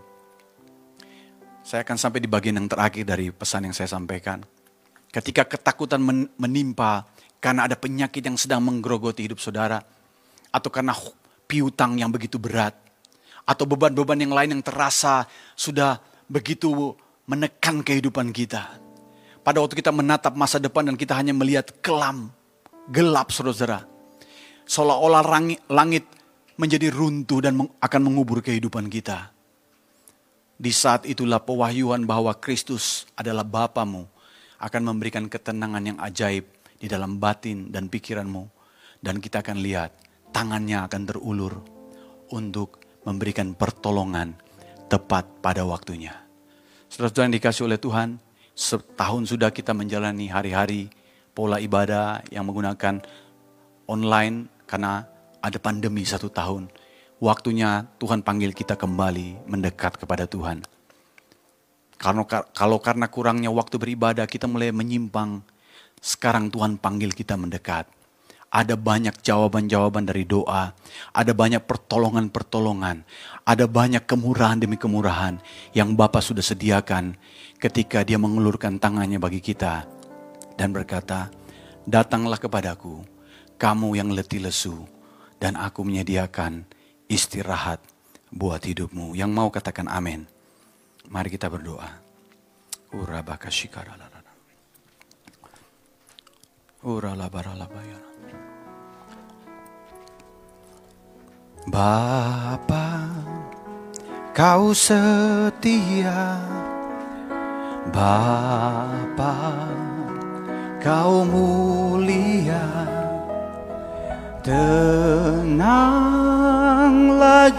Saya akan sampai di bagian yang terakhir dari pesan yang saya sampaikan. Ketika ketakutan menimpa karena ada penyakit yang sedang menggerogoti hidup saudara, atau karena piutang yang begitu berat, atau beban-beban yang lain yang terasa sudah begitu menekan kehidupan kita. Pada waktu kita menatap masa depan dan kita hanya melihat kelam, gelap saudara. Seolah-olah langit menjadi runtuh dan akan mengubur kehidupan kita. Di saat itulah pewahyuan bahwa Kristus adalah Bapamu akan memberikan ketenangan yang ajaib di dalam batin dan pikiranmu. Dan kita akan lihat tangannya akan terulur untuk memberikan pertolongan tepat pada waktunya. Saudara-saudara yang dikasih oleh Tuhan, setahun sudah kita menjalani hari-hari pola ibadah yang menggunakan online karena ada pandemi satu tahun. Waktunya Tuhan panggil kita kembali mendekat kepada Tuhan. Karena kalau karena kurangnya waktu beribadah kita mulai menyimpang, sekarang Tuhan panggil kita mendekat. Ada banyak jawaban-jawaban dari doa, ada banyak pertolongan-pertolongan, ada banyak kemurahan demi kemurahan yang Bapa sudah sediakan ketika Dia mengulurkan tangannya bagi kita dan berkata, "Datanglah kepadaku, kamu yang letih lesu, dan aku menyediakan istirahat buat hidupmu." Yang mau katakan amin. Mari kita berdoa. Bapa, kau setia. Bapa, kau mulia. Tenanglah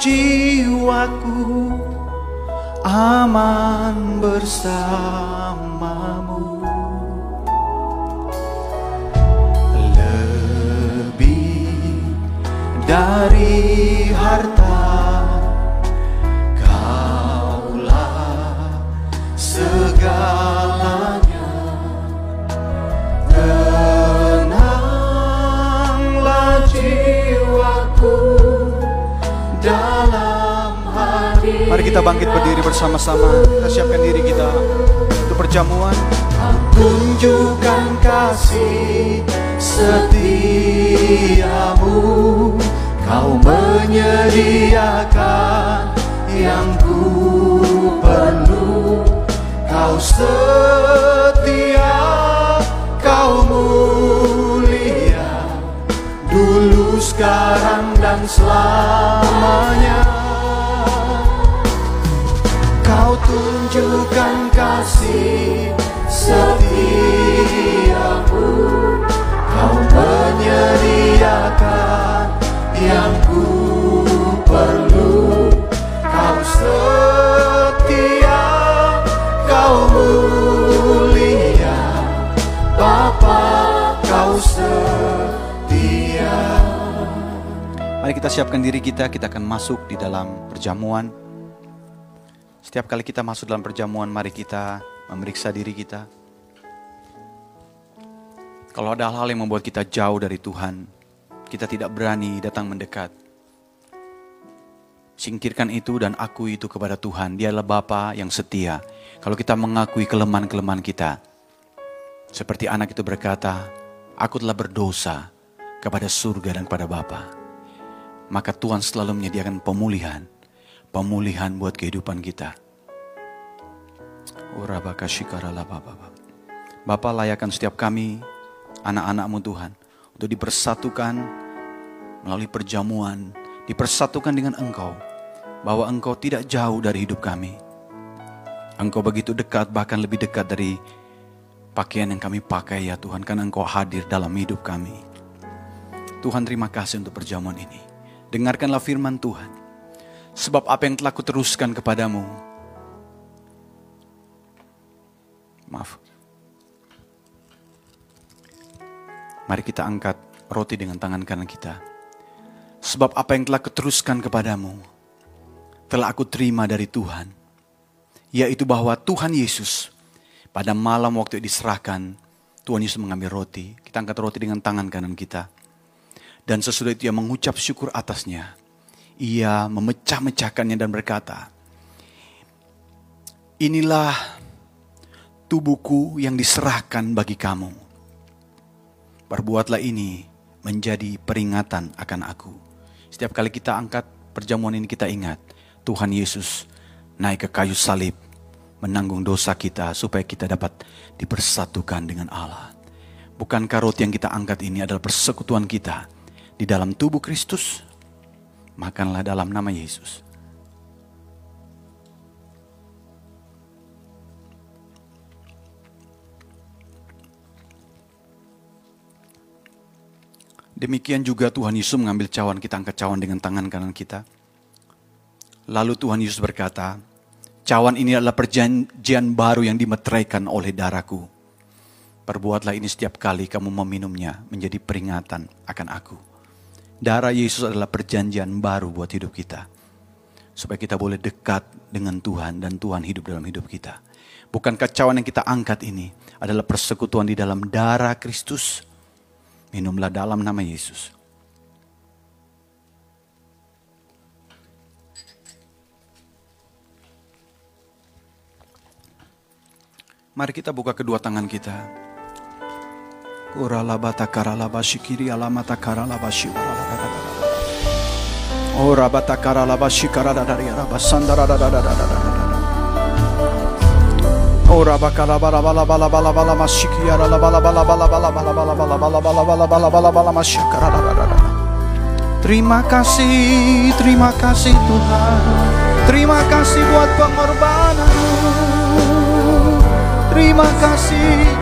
jiwaku, aman bersamamu. Lebih dari harta, Mari kita bangkit berdiri bersama-sama. Kita siapkan diri kita untuk perjamuan. Tunjukkan kasih setiamu Kau menyediakan yang ku perlu Kau setia, kau mulia dulu, sekarang, dan selamanya. Tunjukkan kasih setiamu, kau menyediakan yang ku perlu. Kau setia, kau mulia, Bapa kau setia. Mari kita siapkan diri kita, kita akan masuk di dalam perjamuan. Setiap kali kita masuk dalam perjamuan, mari kita memeriksa diri kita. Kalau ada hal-hal yang membuat kita jauh dari Tuhan, kita tidak berani datang mendekat. Singkirkan itu dan akui itu kepada Tuhan. Dia adalah Bapa yang setia. Kalau kita mengakui kelemahan-kelemahan kita, seperti anak itu berkata, aku telah berdosa kepada surga dan kepada Bapa. Maka Tuhan selalu menyediakan pemulihan, pemulihan buat kehidupan kita. Bapak layakkan setiap kami, anak-anakmu Tuhan, untuk dipersatukan melalui perjamuan, dipersatukan dengan Engkau, bahwa Engkau tidak jauh dari hidup kami. Engkau begitu dekat, bahkan lebih dekat dari pakaian yang kami pakai ya Tuhan, karena Engkau hadir dalam hidup kami. Tuhan terima kasih untuk perjamuan ini. Dengarkanlah firman Tuhan. Sebab apa yang telah kuteruskan kepadamu. Maaf. Mari kita angkat roti dengan tangan kanan kita. Sebab apa yang telah kuteruskan kepadamu, telah aku terima dari Tuhan. Yaitu bahwa Tuhan Yesus pada malam waktu diserahkan, Tuhan Yesus mengambil roti. Kita angkat roti dengan tangan kanan kita. Dan sesudah itu ia mengucap syukur atasnya. Ia memecah-mecahkannya dan berkata, Inilah tubuhku yang diserahkan bagi kamu. Perbuatlah ini menjadi peringatan akan aku. Setiap kali kita angkat perjamuan ini kita ingat, Tuhan Yesus naik ke kayu salib, menanggung dosa kita supaya kita dapat dipersatukan dengan Allah. Bukankah roti yang kita angkat ini adalah persekutuan kita di dalam tubuh Kristus? Makanlah dalam nama Yesus. Demikian juga Tuhan Yesus mengambil cawan, kita angkat cawan dengan tangan kanan kita. Lalu Tuhan Yesus berkata, cawan ini adalah perjanjian baru yang dimeteraikan oleh darahku. Perbuatlah ini setiap kali kamu meminumnya menjadi peringatan akan aku. Darah Yesus adalah perjanjian baru buat hidup kita. Supaya kita boleh dekat dengan Tuhan dan Tuhan hidup dalam hidup kita. Bukan kacauan yang kita angkat ini adalah persekutuan di dalam darah Kristus. Minumlah dalam nama Yesus. Mari kita buka kedua tangan kita. Terima kasih, terima kasih Tuhan. Terima kasih buat pengorbananmu. Terima kasih.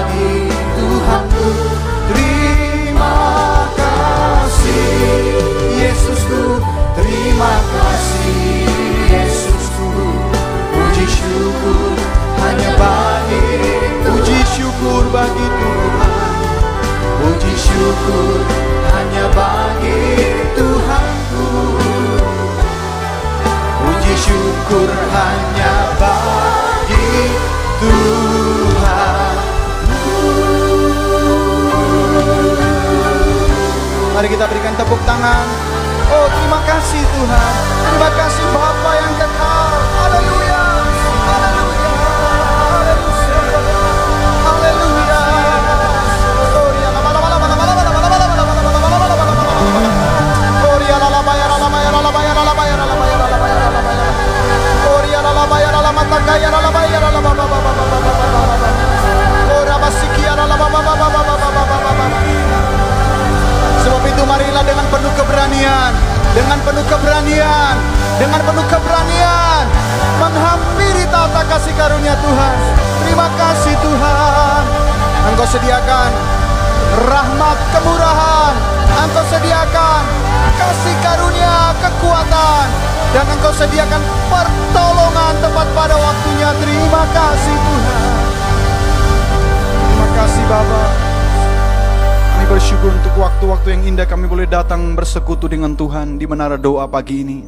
Yesusku terima kasih. Yesusku puji syukur hanya bagi. Puji syukur bagi Tuhan. Puji syukur hanya bagi Tuhanku. Puji syukur hanya bagi Tuhan. Mari kita berikan tepuk tangan. Oh terima kasih Tuhan. Terima kasih Bapa yang kekal. Haleluya. Haleluya. Haleluya. Lama. Gloria la la la la la la la la la la la la la la. Gloria la la la la mata kaya la la baya la la ba ba ba ba ba ba ba ba ba. Ora basikia la la itu marilah dengan penuh keberanian, dengan penuh keberanian, dengan penuh keberanian menghampiri tata kasih karunia Tuhan. Terima kasih Tuhan. Engkau sediakan rahmat kemurahan. Engkau sediakan kasih karunia kekuatan dan engkau sediakan pertolongan tepat pada waktunya. Terima kasih Tuhan. Terima kasih Bapak. Bersyukur untuk waktu-waktu yang indah kami boleh datang bersekutu dengan Tuhan di menara doa pagi ini.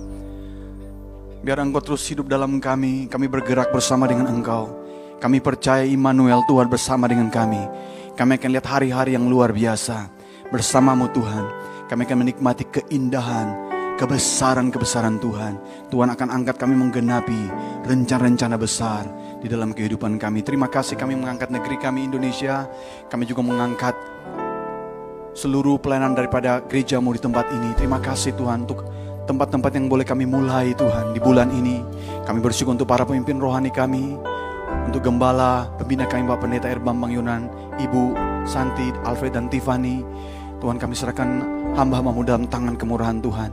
Biar Engkau terus hidup dalam kami, kami bergerak bersama dengan Engkau. Kami percaya Immanuel Tuhan bersama dengan kami. Kami akan lihat hari-hari yang luar biasa bersamamu Tuhan. Kami akan menikmati keindahan, kebesaran-kebesaran Tuhan. Tuhan akan angkat kami menggenapi rencana-rencana besar di dalam kehidupan kami. Terima kasih kami mengangkat negeri kami Indonesia. Kami juga mengangkat seluruh pelayanan daripada gerejamu di tempat ini. Terima kasih Tuhan untuk tempat-tempat yang boleh kami mulai Tuhan di bulan ini. Kami bersyukur untuk para pemimpin rohani kami, untuk gembala, pembina kami Bapak Pendeta Erbambang Yunan, Ibu Santi, Alfred dan Tiffany. Tuhan kami serahkan hamba-hambamu dalam tangan kemurahan Tuhan.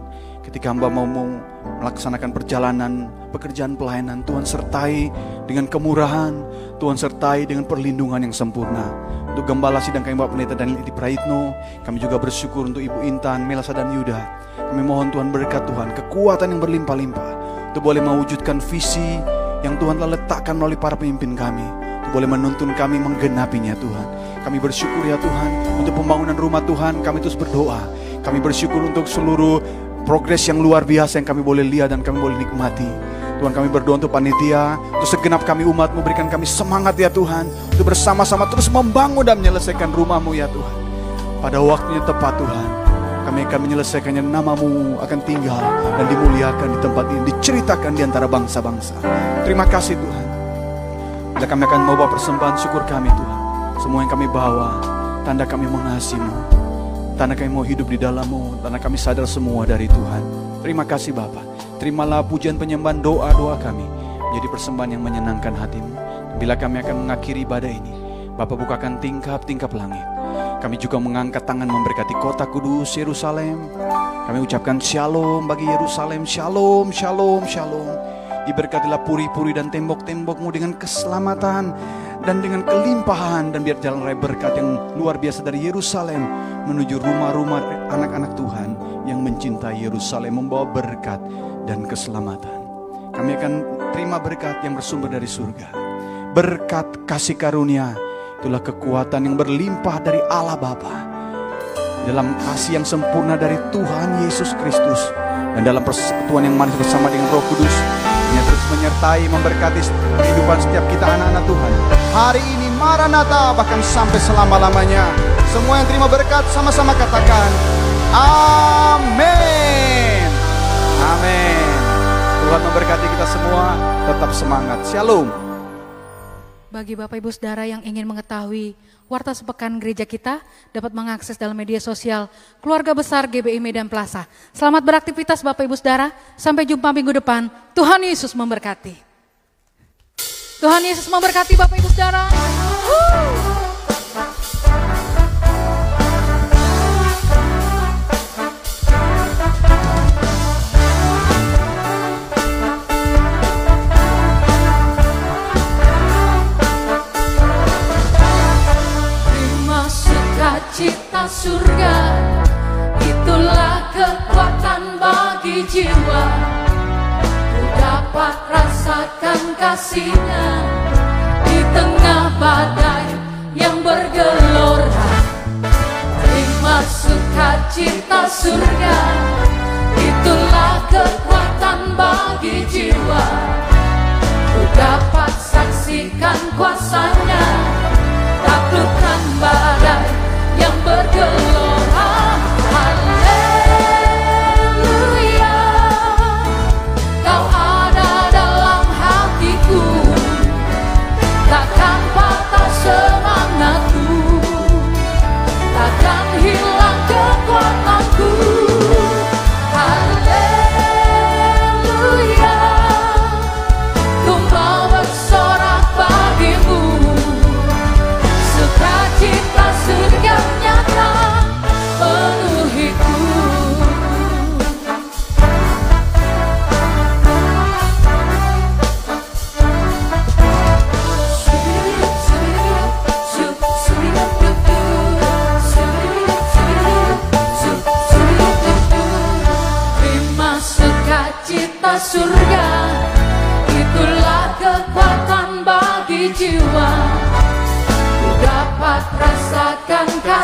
Ketika hamba mau melaksanakan perjalanan, pekerjaan pelayanan, Tuhan sertai dengan kemurahan, Tuhan sertai dengan perlindungan yang sempurna. Untuk gembala sidang kami Bapak Pendeta Daniel Iti Praitno, kami juga bersyukur untuk Ibu Intan, Melasa dan Yuda. Kami mohon Tuhan berkat Tuhan, kekuatan yang berlimpah-limpah. Untuk boleh mewujudkan visi yang Tuhan telah letakkan melalui para pemimpin kami. Untuk boleh menuntun kami menggenapinya Tuhan. Kami bersyukur ya Tuhan untuk pembangunan rumah Tuhan. Kami terus berdoa. Kami bersyukur untuk seluruh progres yang luar biasa yang kami boleh lihat dan kami boleh nikmati. Tuhan kami berdoa untuk panitia, untuk segenap kami umat, memberikan kami semangat ya Tuhan. Untuk bersama-sama terus membangun dan menyelesaikan rumahmu ya Tuhan. Pada waktunya tepat Tuhan, kami akan menyelesaikannya namamu akan tinggal dan dimuliakan di tempat ini, diceritakan di antara bangsa-bangsa. Terima kasih Tuhan. Bila kami akan membawa persembahan syukur kami Tuhan. Semua yang kami bawa, tanda kami mengasihimu. Tanda kami mau hidup di dalammu, tanda kami sadar semua dari Tuhan. Terima kasih Bapak. Terimalah pujian penyembahan doa-doa kami menjadi persembahan yang menyenangkan hatimu. Bila kami akan mengakhiri ibadah ini, Bapak bukakan tingkap-tingkap langit. Kami juga mengangkat tangan memberkati kota kudus Yerusalem. Kami ucapkan shalom bagi Yerusalem, shalom, shalom, shalom. Diberkatilah puri-puri dan tembok-tembokmu dengan keselamatan dan dengan kelimpahan dan biar jalan raya berkat yang luar biasa dari Yerusalem menuju rumah-rumah anak-anak Tuhan yang mencintai Yerusalem membawa berkat dan keselamatan. Kami akan terima berkat yang bersumber dari surga. Berkat kasih karunia itulah kekuatan yang berlimpah dari Allah Bapa dalam kasih yang sempurna dari Tuhan Yesus Kristus dan dalam persekutuan yang manis bersama dengan Roh Kudus yang terus menyertai memberkati kehidupan setiap kita anak-anak Tuhan. Hari ini Maranatha bahkan sampai selama-lamanya. Semua yang terima berkat sama-sama katakan Amin. Amin. Tuhan memberkati kita semua. Tetap semangat. Shalom. Bagi Bapak Ibu Saudara yang ingin mengetahui warta sepekan gereja kita dapat mengakses dalam media sosial Keluarga Besar GBI Medan Plaza. Selamat beraktivitas Bapak Ibu Saudara. Sampai jumpa minggu depan. Tuhan Yesus memberkati. Tuhan Yesus memberkati Bapak Ibu Saudara. Woo! Sukacita surga Itulah kekuatan bagi jiwa. Ku dapat rasakan kasihnya Di tengah badai yang bergelora. Terima sukacita surga Itulah kekuatan bagi jiwa. Ku dapat saksikan kuasanya Taklukkan badai bergelok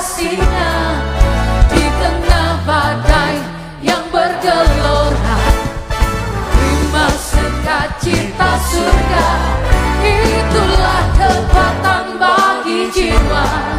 kasihnya di tengah badai yang bergelora. Terima sukacita surga itulah kekuatan bagi jiwa.